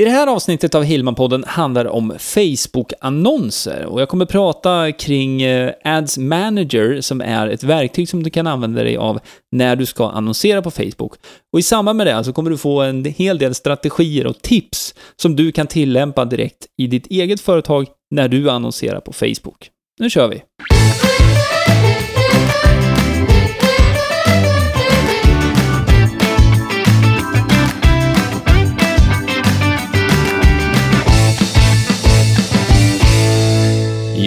I det här avsnittet av Hillman-podden handlar det om Facebook-annonser och jag kommer prata kring eh, Ads Manager som är ett verktyg som du kan använda dig av när du ska annonsera på Facebook. Och i samband med det så kommer du få en hel del strategier och tips som du kan tillämpa direkt i ditt eget företag när du annonserar på Facebook. Nu kör vi!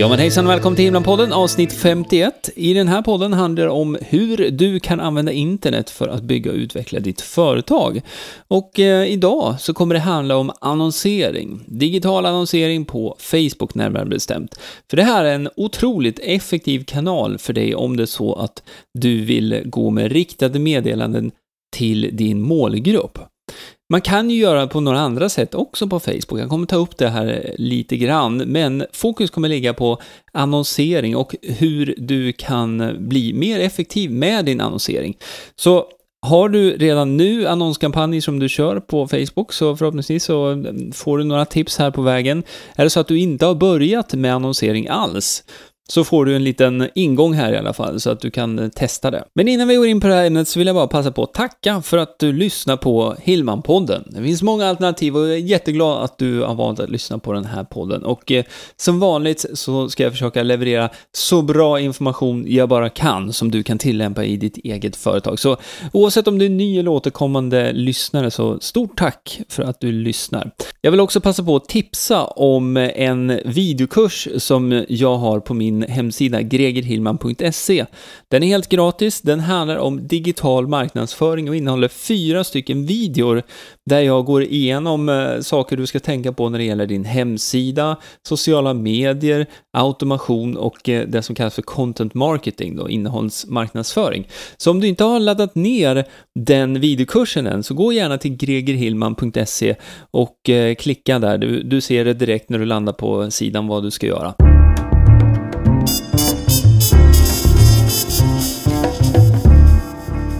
Ja men hejsan och välkommen till Himlen-podden avsnitt 51. I den här podden handlar det om hur du kan använda internet för att bygga och utveckla ditt företag. Och eh, idag så kommer det handla om annonsering. Digital annonsering på Facebook närmare bestämt. För det här är en otroligt effektiv kanal för dig om det är så att du vill gå med riktade meddelanden till din målgrupp. Man kan ju göra på några andra sätt också på Facebook. Jag kommer ta upp det här lite grann, men fokus kommer ligga på annonsering och hur du kan bli mer effektiv med din annonsering. Så har du redan nu annonskampanjer som du kör på Facebook så förhoppningsvis så får du några tips här på vägen. Är det så att du inte har börjat med annonsering alls så får du en liten ingång här i alla fall, så att du kan eh, testa det. Men innan vi går in på det här ämnet så vill jag bara passa på att tacka för att du lyssnar på Hillman-podden. Det finns många alternativ och jag är jätteglad att du har valt att lyssna på den här podden. Och eh, som vanligt så ska jag försöka leverera så bra information jag bara kan som du kan tillämpa i ditt eget företag. Så oavsett om du är ny eller återkommande lyssnare så stort tack för att du lyssnar. Jag vill också passa på att tipsa om en videokurs som jag har på min min hemsida gregerhillman.se. Den är helt gratis, den handlar om digital marknadsföring och innehåller fyra stycken videor där jag går igenom eh, saker du ska tänka på när det gäller din hemsida, sociala medier, automation och eh, det som kallas för content marketing, då, innehållsmarknadsföring. Så om du inte har laddat ner den videokursen än, så gå gärna till gregerhillman.se och eh, klicka där. Du, du ser det direkt när du landar på sidan vad du ska göra.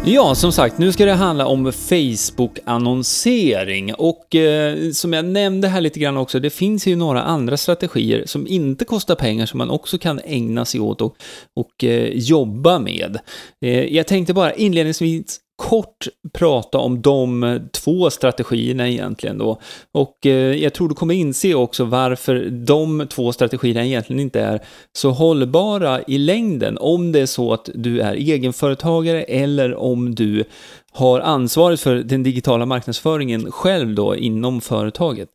Ja, som sagt, nu ska det handla om Facebook-annonsering och eh, som jag nämnde här lite grann också, det finns ju några andra strategier som inte kostar pengar som man också kan ägna sig åt och, och eh, jobba med. Eh, jag tänkte bara inledningsvis kort prata om de eh, två strategierna egentligen då. Och eh, jag tror du kommer inse också varför de två strategierna egentligen inte är så hållbara i längden. Om det är så att du är egenföretagare eller om du har ansvaret för den digitala marknadsföringen själv då inom företaget.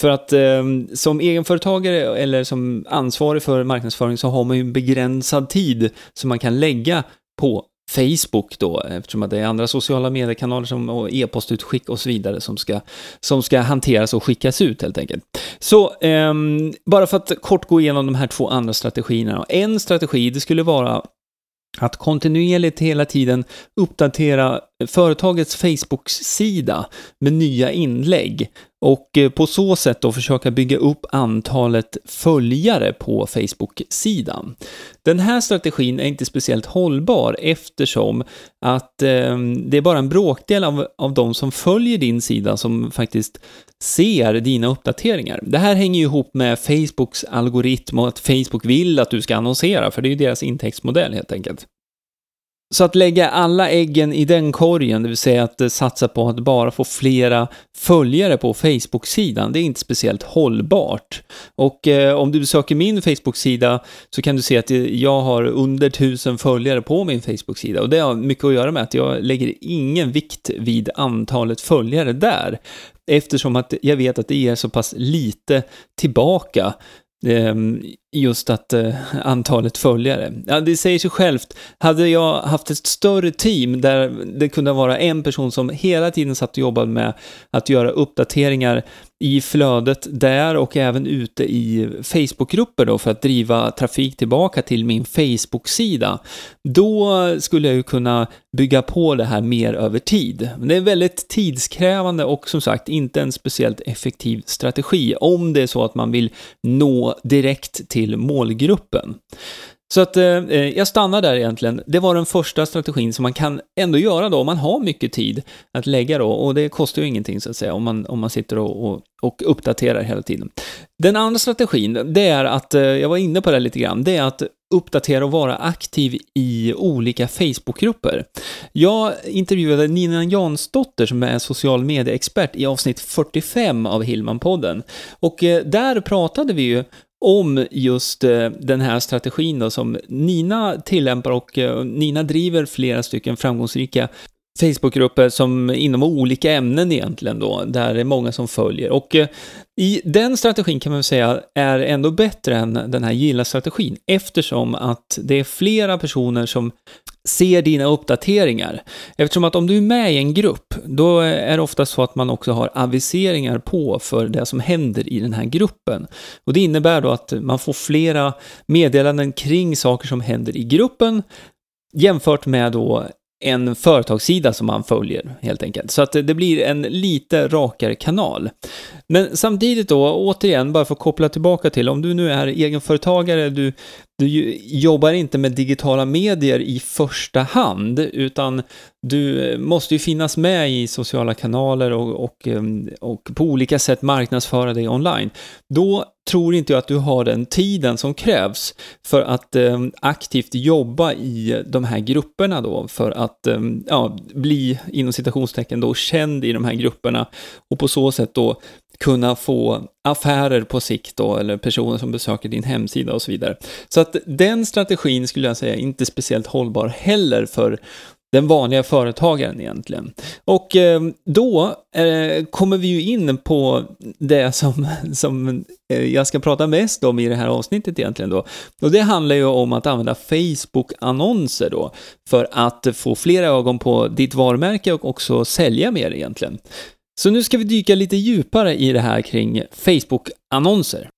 För att eh, som egenföretagare eller som ansvarig för marknadsföring så har man ju en begränsad tid som man kan lägga på Facebook då, eftersom att det är andra sociala mediekanaler som, och e-postutskick och så vidare som ska, som ska hanteras och skickas ut helt enkelt. Så eh, bara för att kort gå igenom de här två andra strategierna. En strategi, det skulle vara att kontinuerligt hela tiden uppdatera företagets Facebook-sida med nya inlägg och eh, på så sätt då försöka bygga upp antalet följare på Facebook-sidan. Den här strategin är inte speciellt hållbar eftersom att eh, det är bara en bråkdel av, av de som följer din sida som faktiskt ser dina uppdateringar. Det här hänger ju ihop med Facebooks algoritm och att Facebook vill att du ska annonsera, för det är ju deras intäktsmodell helt enkelt. Så att lägga alla äggen i den korgen, det vill säga att eh, satsa på att bara få flera följare på Facebook-sidan, det är inte speciellt hållbart. Och eh, om du besöker min Facebook-sida så kan du se att eh, jag har under tusen följare på min Facebook-sida och det har mycket att göra med att jag lägger ingen vikt vid antalet följare där eftersom att jag vet att det ger så pass lite tillbaka Ehm, just att eh, antalet följare. Ja, det säger sig självt. Hade jag haft ett större team där det kunde vara en person som hela tiden satt och jobbade med att göra uppdateringar i flödet där och även ute i Facebookgrupper då för att driva trafik tillbaka till min Facebook-sida. Då skulle jag ju kunna bygga på det här mer över tid. Men det är väldigt tidskrävande och som sagt inte en speciellt effektiv strategi om det är så att man vill nå direkt till målgruppen. Så att eh, eh, jag stannar där egentligen. Det var den första strategin som man kan ändå göra då om man har mycket tid att lägga då och det kostar ju ingenting så att säga om man, om man sitter och, och, och uppdaterar hela tiden. Den andra strategin, det är att, eh, jag var inne på det lite grann, det är att uppdatera och vara aktiv i olika Facebookgrupper. Jag intervjuade Nina Jansdotter som är social medieexpert i avsnitt 45 av Hillman-podden. Och eh, där pratade vi ju om just eh, den här strategin då som Nina tillämpar och eh, Nina driver flera stycken framgångsrika Facebookgrupper som inom olika ämnen egentligen då, där det är många som följer. Och eh, i den strategin kan man väl säga är ändå bättre än den här gilla-strategin eftersom att det är flera personer som ser dina uppdateringar. Eftersom att om du är med i en grupp, då är det ofta så att man också har aviseringar på för det som händer i den här gruppen. Och det innebär då att man får flera meddelanden kring saker som händer i gruppen jämfört med då en företagssida som man följer helt enkelt. Så att det blir en lite rakare kanal. Men samtidigt då, återigen, bara för att koppla tillbaka till, om du nu är egenföretagare, du, du jobbar inte med digitala medier i första hand, utan du eh, måste ju finnas med i sociala kanaler och, och, ehm, och på olika sätt marknadsföra dig online. Då tror inte jag att du har den tiden som krävs för att eh, aktivt jobba i de här grupperna då, för att eh, ja, bli inom citationstecken då känd i de här grupperna och på så sätt då kunna få affärer på sikt då, eller personer som besöker din hemsida och så vidare. Så att den strategin skulle jag säga är inte speciellt hållbar heller för den vanliga företagaren egentligen. Och eh, då eh, kommer vi ju in på det som, som eh, jag ska prata mest om i det här avsnittet egentligen då. Och det handlar ju om att använda Facebook-annonser då för att få flera ögon på ditt varumärke och också sälja mer egentligen. Så nu ska vi dyka lite djupare i det här kring Facebook-annonser.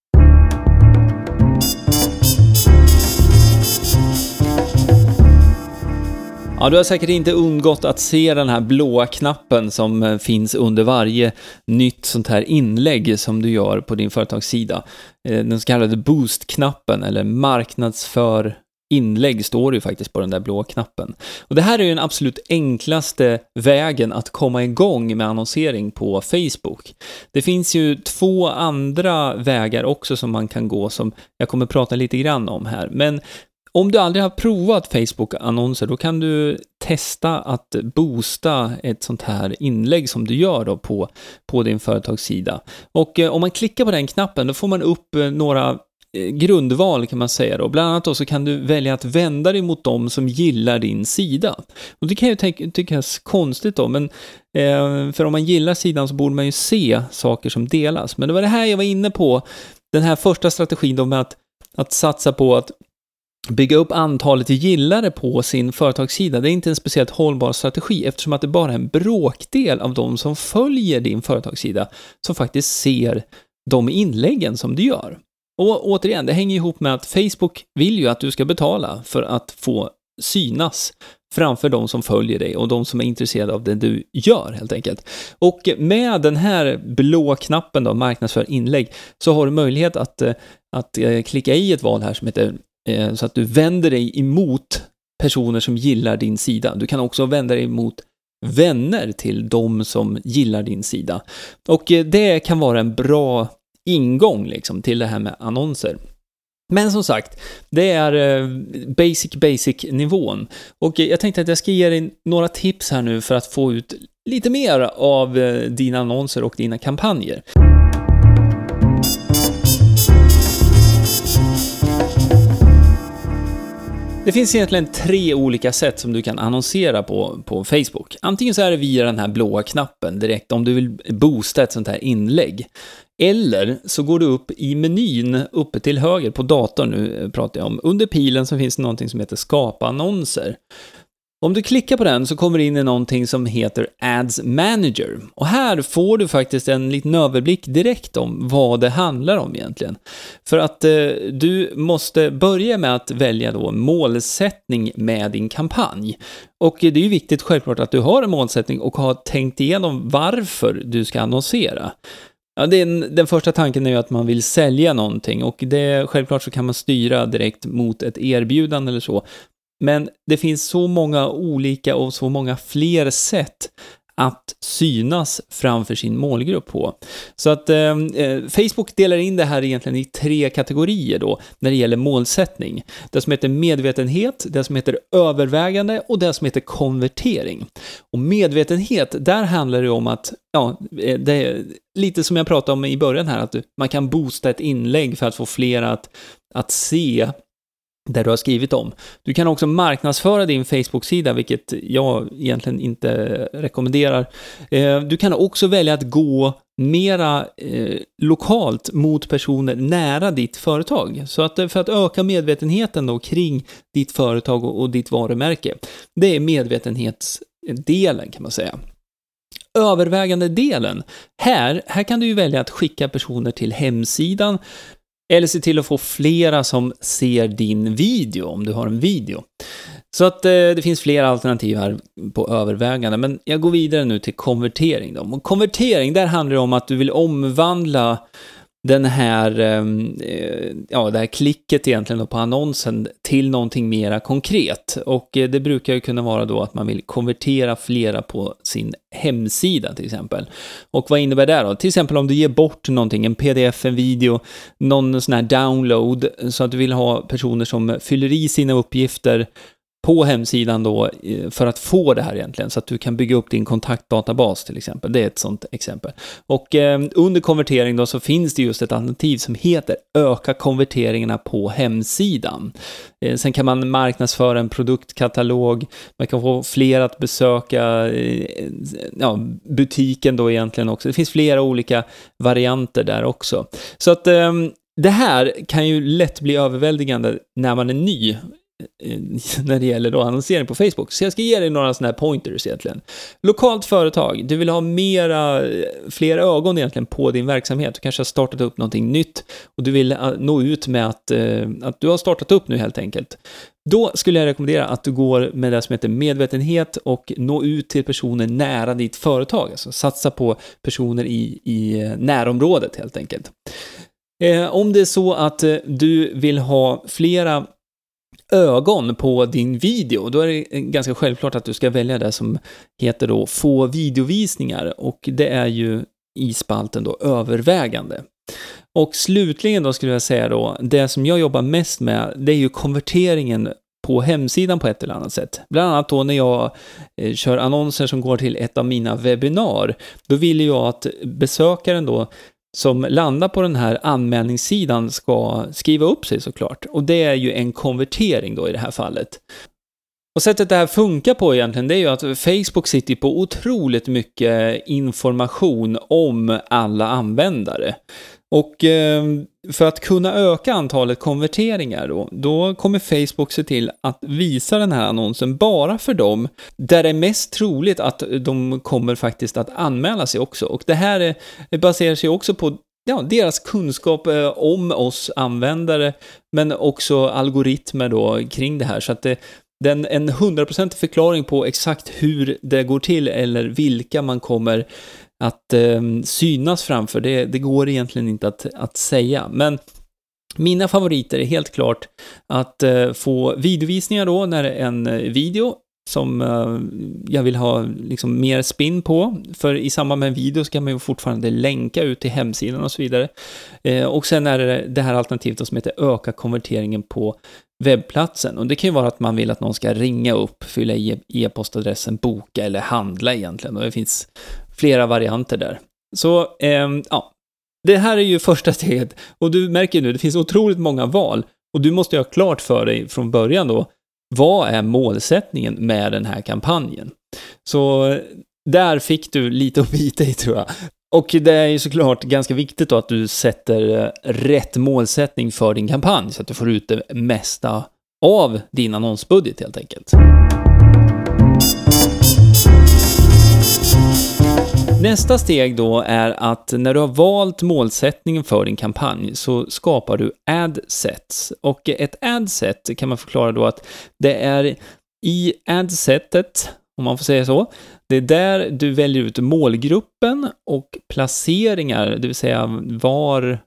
Ja, du har säkert inte undgått att se den här blåa knappen som eh, finns under varje nytt sånt här inlägg som du gör på din företagssida. Eh, den så kallade boost-knappen eller marknadsför inlägg står det ju faktiskt på den där blå knappen. Och det här är ju den absolut enklaste vägen att komma igång med annonsering på Facebook. Det finns ju två andra vägar också som man kan gå som jag kommer prata lite grann om här, men om du aldrig har provat Facebook-annonser, då kan du testa att boosta ett sånt här inlägg som du gör då på, på din företagssida. Och eh, om man klickar på den knappen, då får man upp eh, några eh, grundval kan man säga då. Bland annat då så kan du välja att vända dig mot dem som gillar din sida. Och det kan ju tyckas konstigt då, men eh, för om man gillar sidan så borde man ju se saker som delas. Men det var det här jag var inne på, den här första strategin då med att, att satsa på att bygga upp antalet gillare på sin företagssida, det är inte en speciellt hållbar strategi eftersom att det bara är en bråkdel av de som följer din företagssida som faktiskt ser de inläggen som du gör. Och återigen, det hänger ihop med att Facebook vill ju att du ska betala för att få synas framför de som följer dig och de som är intresserade av det du gör helt enkelt. Och med den här blå knappen då, marknadsför inlägg, så har du möjlighet att, eh, att eh, klicka i ett val här som heter Eh, så att du vänder dig emot personer som gillar din sida. Du kan också vända dig emot vänner till de som gillar din sida. Och eh, det kan vara en bra ingång liksom till det här med annonser. Men som sagt, det är eh, basic basic nivån. Och eh, jag tänkte att jag ska ge dig några tips här nu för att få ut lite mer av dina annonser och dina kampanjer. Det finns egentligen tre olika sätt som du kan annonsera på, på Facebook. Antingen så är det via den här blåa knappen direkt om du vill boosta ett sånt här inlägg. Eller så går du upp i menyn uppe till höger på datorn nu pratar jag om. Under pilen så finns det någonting som heter skapa annonser. Om du klickar på den så kommer du in i någonting som heter Ads Manager. Och här får du faktiskt en liten överblick direkt om vad det handlar om egentligen. För att eh, du måste börja med att välja då målsättning med din kampanj. Och det är ju viktigt självklart att du har en målsättning och har tänkt igenom varför du ska annonsera. Ja, den, den första tanken är ju att man vill sälja någonting och det, självklart så kan man styra direkt mot ett erbjudande eller så. Men det finns så många olika och så många fler sätt att synas framför sin målgrupp på. Så att ehm, eh, Facebook delar in det här egentligen i tre kategorier då, när det gäller målsättning. Det som heter medvetenhet, det som heter övervägande och det som heter konvertering. Och medvetenhet, där handlar det om att, ja, eh, det är lite som jag pratade om i början här, att man kan boosta ett inlägg för att få fler att, att se där du har skrivit om. Du kan också marknadsföra din Facebook-sida, vilket jag egentligen inte rekommenderar. Eh, du kan också välja att gå mera eh, lokalt mot personer nära ditt företag. Så att eh, för att öka medvetenheten då kring ditt företag och, och ditt varumärke. Det är medvetenhetsdelen kan man säga. Övervägande delen, här, här kan du ju välja att skicka personer till hemsidan eller se till att få flera som ser din video, om du har en video. Så att eh, det finns flera alternativ här på övervägande, men jag går vidare nu till konvertering då. Och konvertering, där handlar det om att du vill omvandla den här, ehm, eh, ja, det här klicket egentligen på annonsen till någonting mera konkret. Och eh, det brukar ju kunna vara då att man vill konvertera flera på sin hemsida till exempel. Och vad innebär det då? Till exempel om du ger bort någonting, en pdf, en video, någon sån här download, så att du vill ha personer som fyller i sina uppgifter på hemsidan då eh, för att få det här egentligen, så att du kan bygga upp din kontaktdatabas till exempel. Det är ett sånt exempel. Och eh, under konvertering då så finns det just ett alternativ som heter öka konverteringarna på hemsidan. Eh, sen kan man marknadsföra en produktkatalog, man kan få fler att besöka eh, ja, butiken då egentligen också. Det finns flera olika varianter där också. Så att eh, det här kan ju lätt bli överväldigande när man är ny Eh, eh, när det gäller då annonsering på Facebook. Så jag ska ge dig några sådana här pointers egentligen. Lokalt företag, du vill ha mera, eh, fler ögon egentligen på din verksamhet. Du kanske har startat upp någonting nytt och du vill nå ut med att, att du har startat upp nu helt enkelt. Då skulle jag rekommendera att du går med det som heter medvetenhet och nå ut till personer nära ditt företag. Alltså satsa på personer i, i närområdet helt enkelt. Om det är så att du vill ha flera ögon på din video, då är det ganska självklart att du ska välja det som heter då få videovisningar och det är ju i spalten då övervägande. Och slutligen då skulle jag säga då, det som jag jobbar mest med, det är ju konverteringen på hemsidan på ett eller annat sätt. Bland annat då när jag eh, kör annonser som går till ett av mina webbinar, då vill jag att besökaren då som landar på den här anmälningssidan ska skriva upp sig såklart. Och det är ju en konvertering då i det här fallet. Och sättet det här funkar på egentligen, det är ju att Facebook sitter på otroligt mycket information om alla användare. Och eh, för att kunna öka antalet konverteringar då, då kommer Facebook se till att visa den här annonsen bara för dem där det är mest troligt att de kommer faktiskt att anmäla sig också. Och det här eh, baserar sig också på ja, deras kunskap eh, om oss användare, men också algoritmer då kring det här. Så att det, den, en hundraprocentig förklaring på exakt hur det går till eller vilka man kommer att eh, synas framför, det, det går egentligen inte att, att säga. Men mina favoriter är helt klart att eh, få videovisningar då när det är en eh, video som eh, jag vill ha liksom mer spin på. För i samband med en video ska man ju fortfarande länka ut till hemsidan och så vidare. Eh, och sen är det det här alternativet som heter öka konverteringen på webbplatsen. Och det kan ju vara att man vill att någon ska ringa upp, fylla i e-postadressen, boka eller handla egentligen. Och det finns flera varianter där. Så, eh, ja. Det här är ju första steget. Och du märker nu, det finns otroligt många val. Och du måste ju ha klart för dig från början då vad är målsättningen med den här kampanjen? Så där fick du lite att bita i tror jag. Och det är ju såklart ganska viktigt då att du sätter eh, rätt målsättning för din kampanj så att du får ut det mesta av din annonsbudget helt enkelt. Nästa steg då är att när du har valt målsättningen för din kampanj så skapar du adsets. Och ett adset kan man förklara då att det är i adsetet om man får säga så. Det är där du väljer ut målgruppen och placeringar, det vill säga var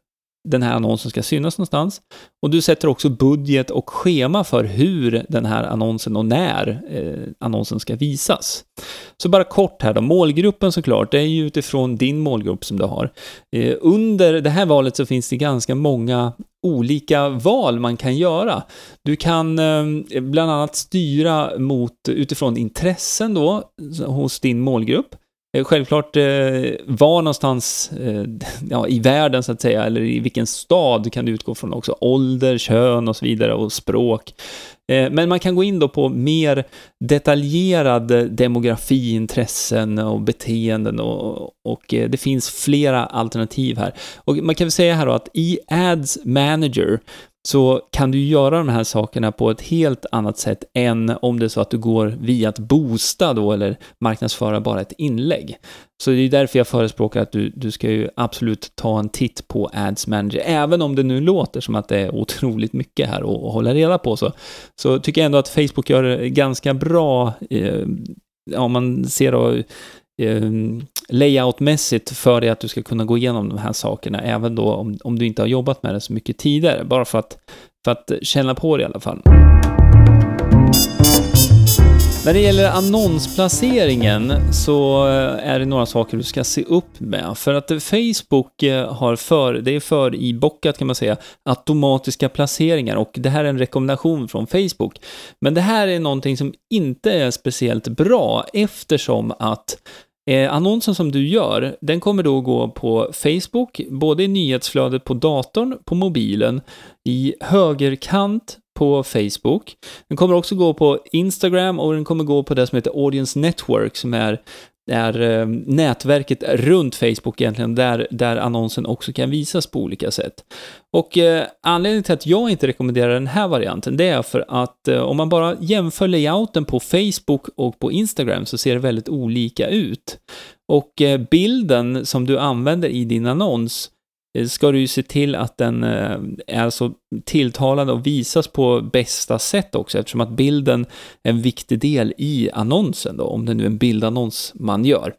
den här annonsen ska synas någonstans. Och du sätter också budget och schema för hur den här annonsen och när eh, annonsen ska visas. Så bara kort här då, målgruppen såklart, det är ju utifrån din målgrupp som du har. Eh, under det här valet så finns det ganska många olika val man kan göra. Du kan eh, bland annat styra mot utifrån intressen då hos din målgrupp. Eh, självklart eh, var någonstans eh, ja, i världen så att säga, eller i vilken stad kan du utgå från också. Ålder, kön och så vidare och språk. Eh, men man kan gå in då på mer detaljerad eh, demografi, intressen och beteenden och, och eh, det finns flera alternativ här. Och man kan väl säga här då att i Ads Manager så kan du göra de här sakerna på ett helt annat sätt än om det är så att du går via att boosta då eller marknadsföra bara ett inlägg. Så det är därför jag förespråkar att du, du ska ju absolut ta en titt på Ads Manager, även om det nu låter som att det är otroligt mycket här att, hålla reda på så, så tycker jag ändå att Facebook gör ganska bra, eh, om man ser då eh, layoutmässigt för dig att du ska kunna gå igenom de här sakerna, även då om, om du inte har jobbat med det så mycket tidigare, bara för att, för att känna på det i alla fall. När det gäller annonsplaceringen så eh, är det några saker du ska se upp med. För att Facebook eh, har för, det är för i bockat kan man säga, automatiska placeringar och det här är en rekommendation från Facebook. Men det här är någonting som inte är speciellt bra eftersom att Eh, annonsen som du gör, den kommer då gå på Facebook, både i nyhetsflödet på datorn, på mobilen, i högerkant på Facebook. Den kommer också gå på Instagram och den kommer gå på det som heter Audience Network som är är ehm, nätverket runt Facebook egentligen, där, där annonsen också kan visas på olika sätt. Och eh, anledningen till att jag inte rekommenderar den här varianten, det är för att eh, om man bara jämför layouten på Facebook och på Instagram så ser det väldigt olika ut. Och eh, bilden som du använder i din annons Eh, ska du ju se till att den eh, är så tilltalande och visas på bästa sätt också, eftersom att bilden är en viktig del i annonsen då, om det nu är en bildannons man gör.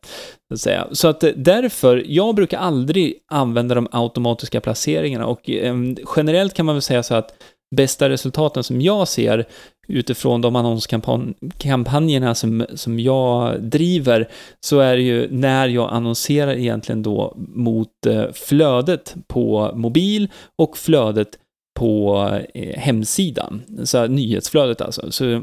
Så att, säga. så att eh, därför, jag brukar aldrig använda de automatiska placeringarna och generellt kan man väl säga så att bästa resultaten som jag ser utifrån de annonskampanjerna som, som jag driver, så är det ju när jag annonserar egentligen då mot eh, flödet på mobil och flödet på eh, hemsidan, så nyhetsflödet alltså. Så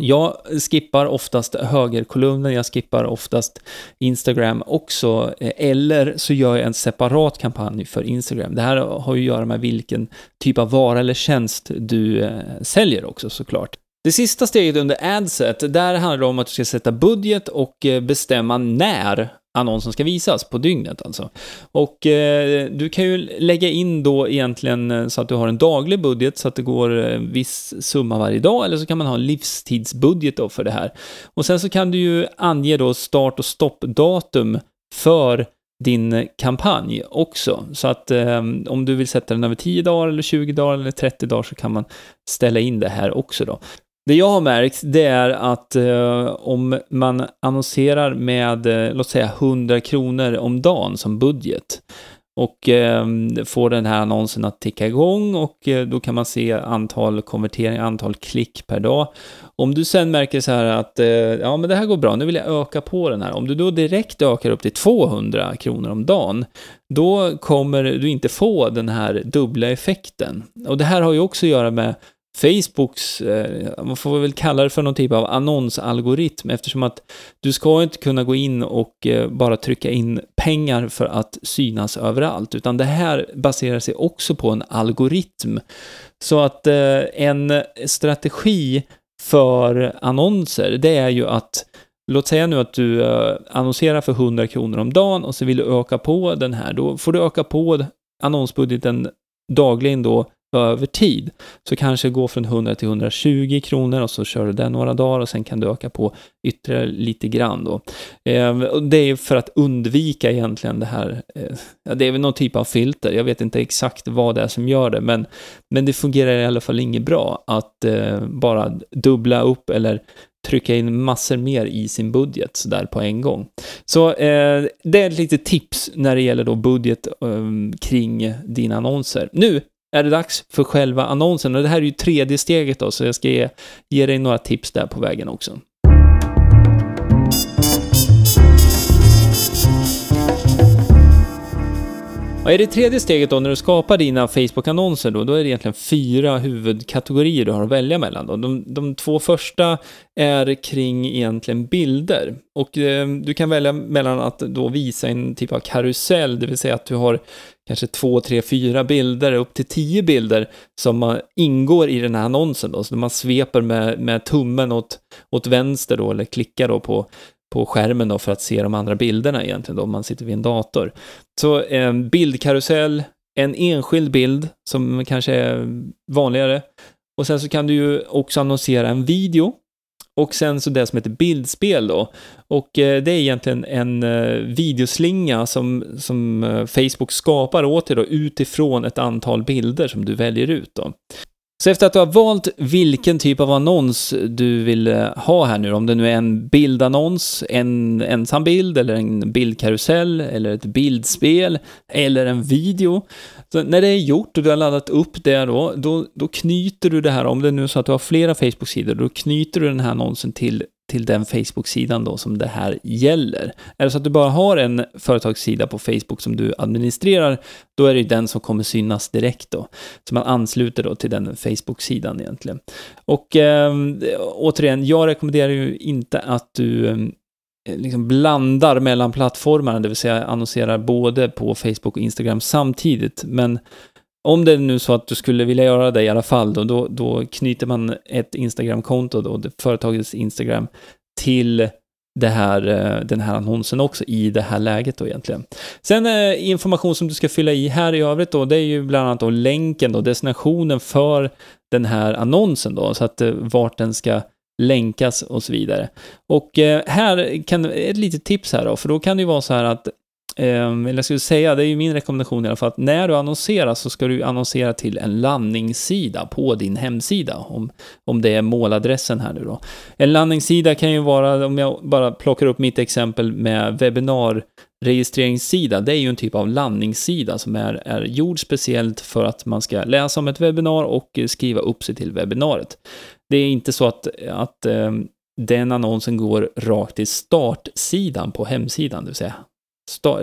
jag skippar oftast högerkolumnen, jag skippar oftast Instagram också, eh, eller så gör jag en separat kampanj för Instagram. Det här har ju att göra med vilken typ av vara eller tjänst du eh, säljer också såklart. Det sista steget under adset, där handlar det om att du ska sätta budget och eh, bestämma när annonsen ska visas på dygnet alltså. Och eh, du kan ju lägga in då egentligen eh, så att du har en daglig budget så att det går en viss summa varje dag eller så kan man ha en livstidsbudget då för det här. Och sen så kan du ju ange då start och stoppdatum för din eh, kampanj också. Så att eh, om du vill sätta den över 10 dagar eller 20 dagar eller 30 dagar så kan man ställa in det här också då. Det jag har märkt, det är att eh, om man annonserar med, eh, låt säga 100 kronor om dagen som budget och eh, får den här annonsen att ticka igång och eh, då kan man se antal konverteringar, antal klick per dag. Om du sen märker så här att eh, ja, men det här går bra, nu vill jag öka på den här. Om du då direkt ökar upp till 200 kronor om dagen, då kommer du inte få den här dubbla effekten. Och det här har ju också att göra med Facebooks, eh, man får väl kalla det för någon typ av annonsalgoritm eftersom att du ska inte kunna gå in och eh, bara trycka in pengar för att synas överallt, utan det här baserar sig också på en algoritm. Så att eh, en strategi för annonser, det är ju att Låt säga nu att du annonserar för 100 kronor om dagen och så vill du öka på den här. Då får du öka på annonsbudgeten dagligen då över tid. Så kanske gå från 100 till 120 kronor och så kör du den några dagar och sen kan du öka på ytterligare lite grann då. Ehm, det är för att undvika egentligen det här, eh, det är väl någon typ av filter, jag vet inte exakt vad det är som gör det, men, men det fungerar i alla fall inget bra att eh, bara dubbla upp eller trycka in massor mer i sin budget sådär på en gång. Så eh, det är ett litet tips när det gäller då budget eh, kring dina annonser. Nu är det dags för själva annonsen och det här är ju tredje steget då, så jag ska ge, ge dig några tips där på vägen också. Och är det tredje steget då, när du skapar dina Facebook-annonser då, då är det egentligen fyra huvudkategorier du har att välja mellan. Då. De, de två första är kring egentligen bilder. Och eh, du kan välja mellan att då visa en typ av karusell, det vill säga att du har kanske två, tre, fyra bilder, upp till tio bilder som ingår i den här annonsen då. Så man sveper med, med tummen åt, åt vänster då, eller klickar då på på skärmen då för att se de andra bilderna egentligen då, om man sitter vid en dator. Så en bildkarusell, en enskild bild som kanske är vanligare. Och sen så kan du ju också annonsera en video. Och sen så det som heter bildspel då. Och eh, det är egentligen en eh, videoslinga som, som Facebook skapar åt dig då utifrån ett antal bilder som du väljer ut då. Så efter att du har valt vilken typ av annons du vill eh, ha här nu, om det nu är en bildannons, en ensam bild eller en bildkarusell eller ett bildspel eller en video. Så när det är gjort och du har laddat upp det då, då, då knyter du det här, om det nu är så att du har flera Facebook-sidor, då knyter du den här annonsen till till den Facebook-sidan då som det här gäller. Är det så att du bara har en företagssida på Facebook som du administrerar, då är det ju den som kommer synas direkt då. Så man ansluter då till den Facebook-sidan egentligen. Och eh, återigen, jag rekommenderar ju inte att du eh, liksom blandar mellan plattformarna, det vill säga annonserar både på Facebook och Instagram samtidigt, men om det är nu så att du skulle vilja göra det i alla fall, då, då, då knyter man ett Instagram-konto, då, företagets Instagram, till det här, eh, den här annonsen också i det här läget då egentligen. Sen eh, information som du ska fylla i här i övrigt då, det är ju bland annat då länken då, destinationen för den här annonsen då, så att eh, vart den ska länkas och så vidare. Och här kan, ett litet tips här då, för då kan det ju vara så här att Ehm, eller jag skulle säga, det är ju min rekommendation i alla fall, att när du annonserar så ska du annonsera till en landningssida på din hemsida, om, om det är måladressen här nu då. En landningssida kan ju vara, om jag bara plockar upp mitt exempel med webbinarregistreringssida, det är ju en typ av landningssida som är, är gjord speciellt för att man ska läsa om ett webbinar och skriva upp sig till webbinariet. Det är inte så att, att ehm, den annonsen går rakt till startsidan på hemsidan, det vill säga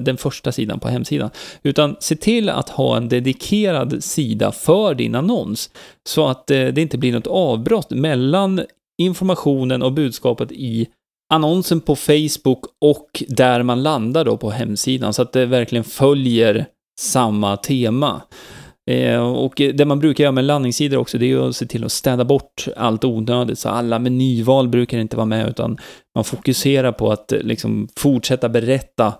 den första sidan på hemsidan, utan se till att ha en dedikerad sida för din annons, så att eh, det inte blir något avbrott mellan informationen och budskapet i annonsen på Facebook och där man landar då på hemsidan, så att det verkligen följer samma tema. Eh, och det man brukar göra med landningssidor också, det är att se till att städa bort allt onödigt, så alla menyval brukar inte vara med, utan man fokuserar på att eh, liksom fortsätta berätta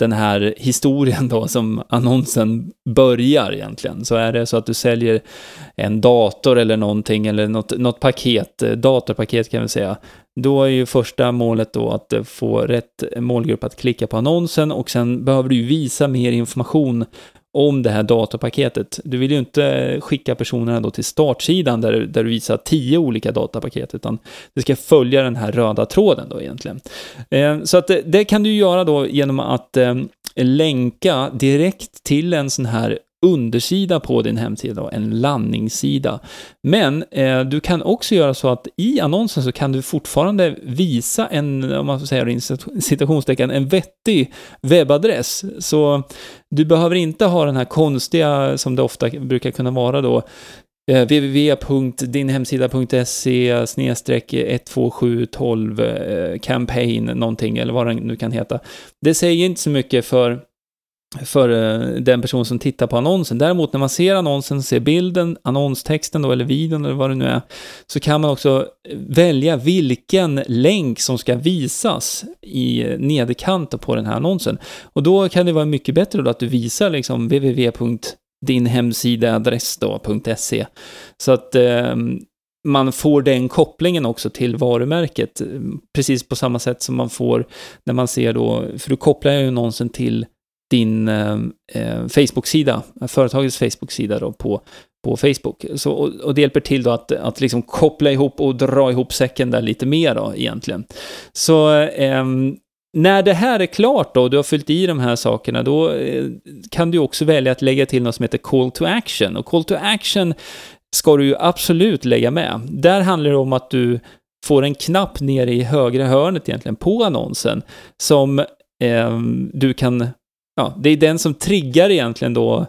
den här historien då som annonsen börjar egentligen. Så är det så att du säljer en dator eller någonting eller något, något paket, eh, datorpaket kan vi säga, då är ju första målet då att eh, få rätt målgrupp att klicka på annonsen och sen behöver du visa mer information om det här datapaketet. Du vill ju inte skicka personerna då till startsidan där, där du visar tio olika datapaket, utan det ska följa den här röda tråden då egentligen. Eh, så att det, det, kan du göra då genom att eh, länka direkt till en sån här undersida på din hemsida, en landningssida. Men eh, du kan också göra så att i annonsen så kan du fortfarande visa en, om man får säga det citationstecken, en vettig webbadress. Så du behöver inte ha den här konstiga, som det ofta brukar kunna vara då, eh, www.dinhemsida.se snedstreck 12712 eh, campaign någonting eller vad den nu kan heta. Det säger inte så mycket för för eh, den person som tittar på annonsen. Däremot när man ser annonsen, ser bilden, annonstexten då, eller videon eller vad det nu är, så kan man också välja vilken länk som ska visas i nederkant på den här annonsen. Och då kan det vara mycket bättre då att du visar liksom www.dinhemsidaadress.se så att eh, man får den kopplingen också till varumärket, precis på samma sätt som man får när man ser då, för du kopplar ju annonsen till din eh, eh, Facebook-sida, företagets Facebook-sida då på, på Facebook. Så, och, och det hjälper till då att, att liksom koppla ihop och dra ihop säcken där lite mer då egentligen. Så eh, när det här är klart då, och du har fyllt i de här sakerna, då eh, kan du också välja att lägga till något som heter Call to Action. Och Call to Action ska du ju absolut lägga med. Där handlar det om att du får en knapp nere i högra hörnet egentligen på annonsen som eh, du kan, ja, det är den som triggar egentligen då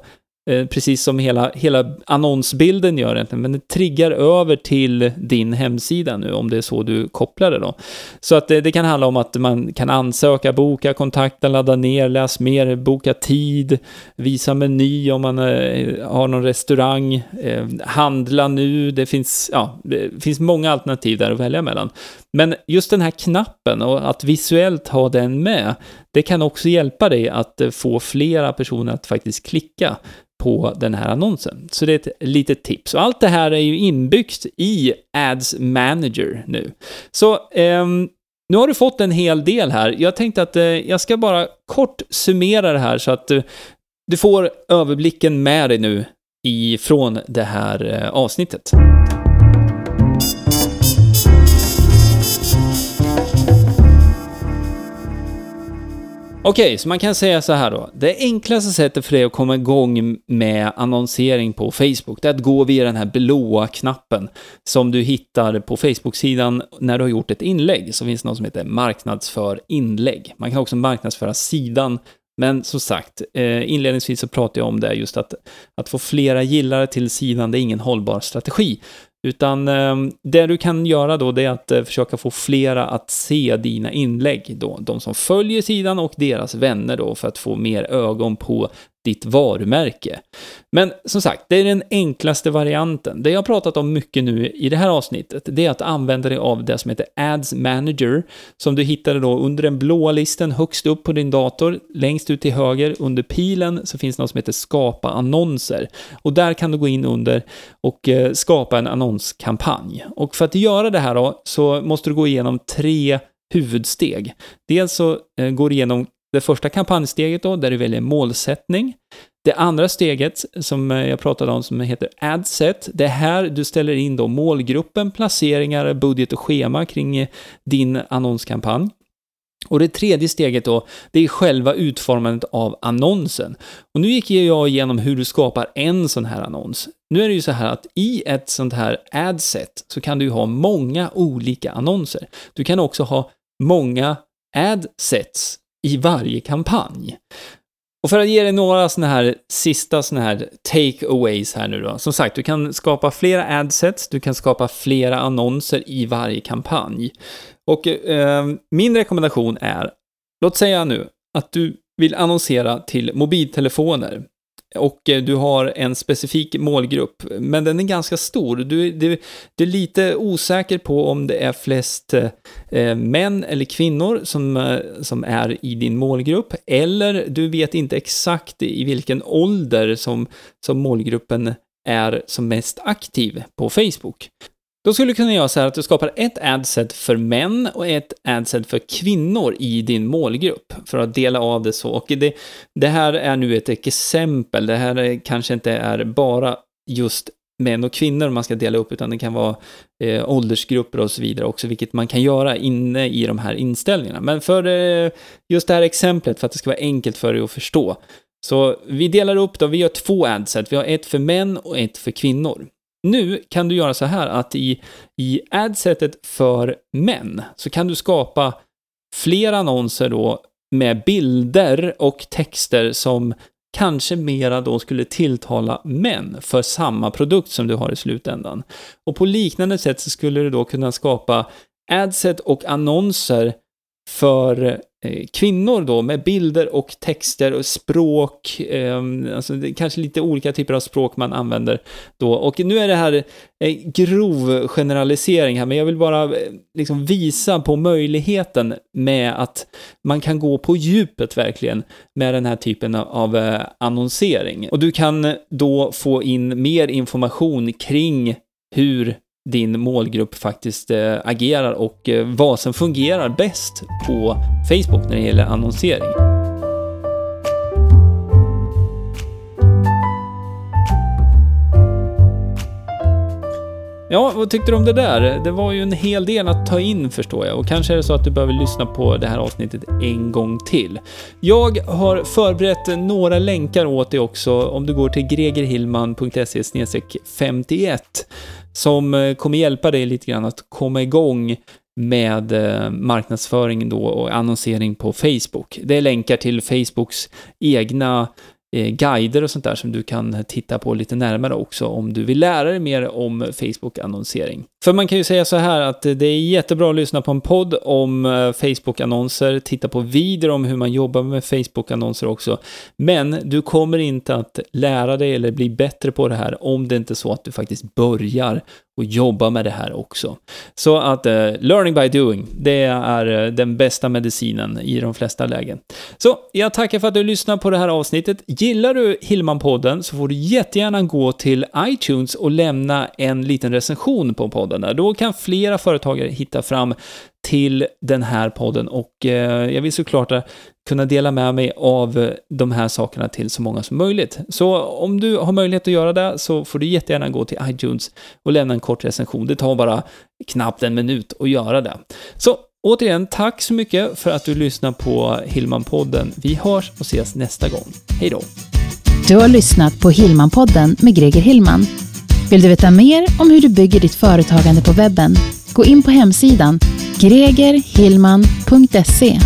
Eh, precis som hela, hela annonsbilden gör egentligen, men det triggar över till din hemsida nu, om det är så du kopplar det då. Så att det, det kan handla om att man kan ansöka, boka, kontakta, ladda ner, läs mer, boka tid, visa meny om man eh, har någon restaurang, eh, handla nu, det finns, ja, det finns många alternativ där att välja mellan. Men just den här knappen och att visuellt ha den med, det kan också hjälpa dig att eh, få flera personer att faktiskt klicka på den här annonsen. Så det är ett litet tips. Och allt det här är ju inbyggt i Ads Manager nu. Så eh, nu har du fått en hel del här. Jag tänkte att eh, jag ska bara kort summera det här så att eh, du får överblicken med dig nu ifrån det här eh, avsnittet. Okej, okay, så man kan säga så här då. Det enklaste sättet för dig att komma igång med annonsering på Facebook, det är att gå via den här blåa knappen som du hittar på Facebook-sidan när du har gjort ett inlägg. Så finns det något som heter marknadsför inlägg. Man kan också marknadsföra sidan men som sagt, eh, inledningsvis så pratade jag om det just att, att få flera gillare till sidan, det är ingen hållbar strategi. Utan eh, det du kan göra då, det är att eh, försöka få flera att se dina inlägg då. De som följer sidan och deras vänner då, för att få mer ögon på ditt varumärke. Men som sagt, det är den enklaste varianten. Det jag har pratat om mycket nu i det här avsnittet, det är att använda dig av det som heter Ads Manager, som du hittade då under den blåa listen högst upp på din dator. Längst ut till höger under pilen så finns något som heter Skapa annonser. Och där kan du gå in under och eh, skapa en annonskampanj. Och för att göra det här då, så måste du gå igenom tre huvudsteg. Dels så eh, går du igenom det första kampanjsteget då, där du väljer målsättning. Det andra steget som eh, jag pratade om som heter Adset, det är här du ställer in då målgruppen, placeringar, budget och schema kring eh, din annonskampanj. Och det tredje steget då, det är själva utformandet av annonsen. Och nu gick jag igenom hur du skapar en sån här annons. Nu är det ju så här att i ett sånt här adset så kan du ju ha många olika annonser. Du kan också ha många adsets i varje kampanj. Och för att ge dig några sådana här sista sådana här take-aways här nu då. Som sagt, du kan skapa flera adsets, du kan skapa flera annonser i varje kampanj. Och eh, min rekommendation är, låt säga nu att du vill annonsera till mobiltelefoner och eh, du har en specifik målgrupp, men den är ganska stor. Du, du, du är lite osäker på om det är flest eh, eh män eller kvinnor som, eh, som är i din målgrupp, eller du vet inte exakt i vilken ålder som, som målgruppen är som mest aktiv på Facebook. Då skulle du kunna göra så här att du skapar ett adset för män och ett adset för kvinnor i din målgrupp för att dela av det så. Och det, det här är nu ett exempel. Det här är, kanske inte är bara just män och kvinnor man ska dela upp, utan det kan vara eh, åldersgrupper och så vidare också, vilket man kan göra inne i de här inställningarna. Men för eh, just det här exemplet, för att det ska vara enkelt för dig att förstå, så vi delar upp då, vi gör två adset, vi har ett för män och ett för kvinnor. Nu kan du göra så här att i, i adsetet för män så kan du skapa fler annonser då med bilder och texter som kanske mera då skulle tilltala män för samma produkt som du har i slutändan. Och på liknande sätt så skulle du då kunna skapa adset och annonser för eh, kvinnor då med bilder och texter och språk, ehm, alltså det är kanske lite olika typer av språk man använder då. Och nu är det här eh, grov generalisering här, men jag vill bara eh, liksom visa på möjligheten med att man kan gå på djupet verkligen med den här typen av annonsering. Och du kan då få in mer information kring hur din målgrupp faktiskt eh, agerar och eh, vad som fungerar bäst på Facebook när det gäller annonsering. Ja, vad tyckte du om det där? Det var ju en hel del att ta in förstår jag och kanske är det så att du behöver lyssna på det här avsnittet en gång till. Jag har förberett några länkar åt dig också om du går till gregerhillman.se 51 som eh, kommer hjälpa dig lite grann att komma igång med eh, marknadsföring då och annonsering på Facebook. Det är länkar till Facebooks egna Eh, guider och sånt där som du kan titta på lite närmare också om du vill lära dig mer om Facebook-annonsering. För man kan ju säga så här att det är jättebra att lyssna på en podd om eh, Facebook-annonser, titta på videor om hur man jobbar med Facebook-annonser också. Men du kommer inte att lära dig eller bli bättre på det här om det inte är så att du faktiskt börjar och jobba med det här också. Så att uh, learning by doing, det är uh, den bästa medicinen i de flesta lägen. Så jag tackar för att du lyssnar på det här avsnittet. Gillar du Hillman-podden så får du jättegärna gå till iTunes och lämna en liten recension på podden. Där. Då kan flera företagare hitta fram till den här podden och eh, jag vill såklart kunna dela med mig av de här sakerna till så många som möjligt. Så om du har möjlighet att göra det så får du jättegärna gå till iTunes och lämna en kort recension. Det tar bara knappt en minut att göra det. Så återigen, tack så mycket för att du lyssnar på Hillman-podden. Vi hörs och ses nästa gång. Hej då! Du har lyssnat på Hillman-podden med Greger Hillman. Vill du veta mer om hur du bygger ditt företagande på webben? Gå in på hemsidan gregerhillman.se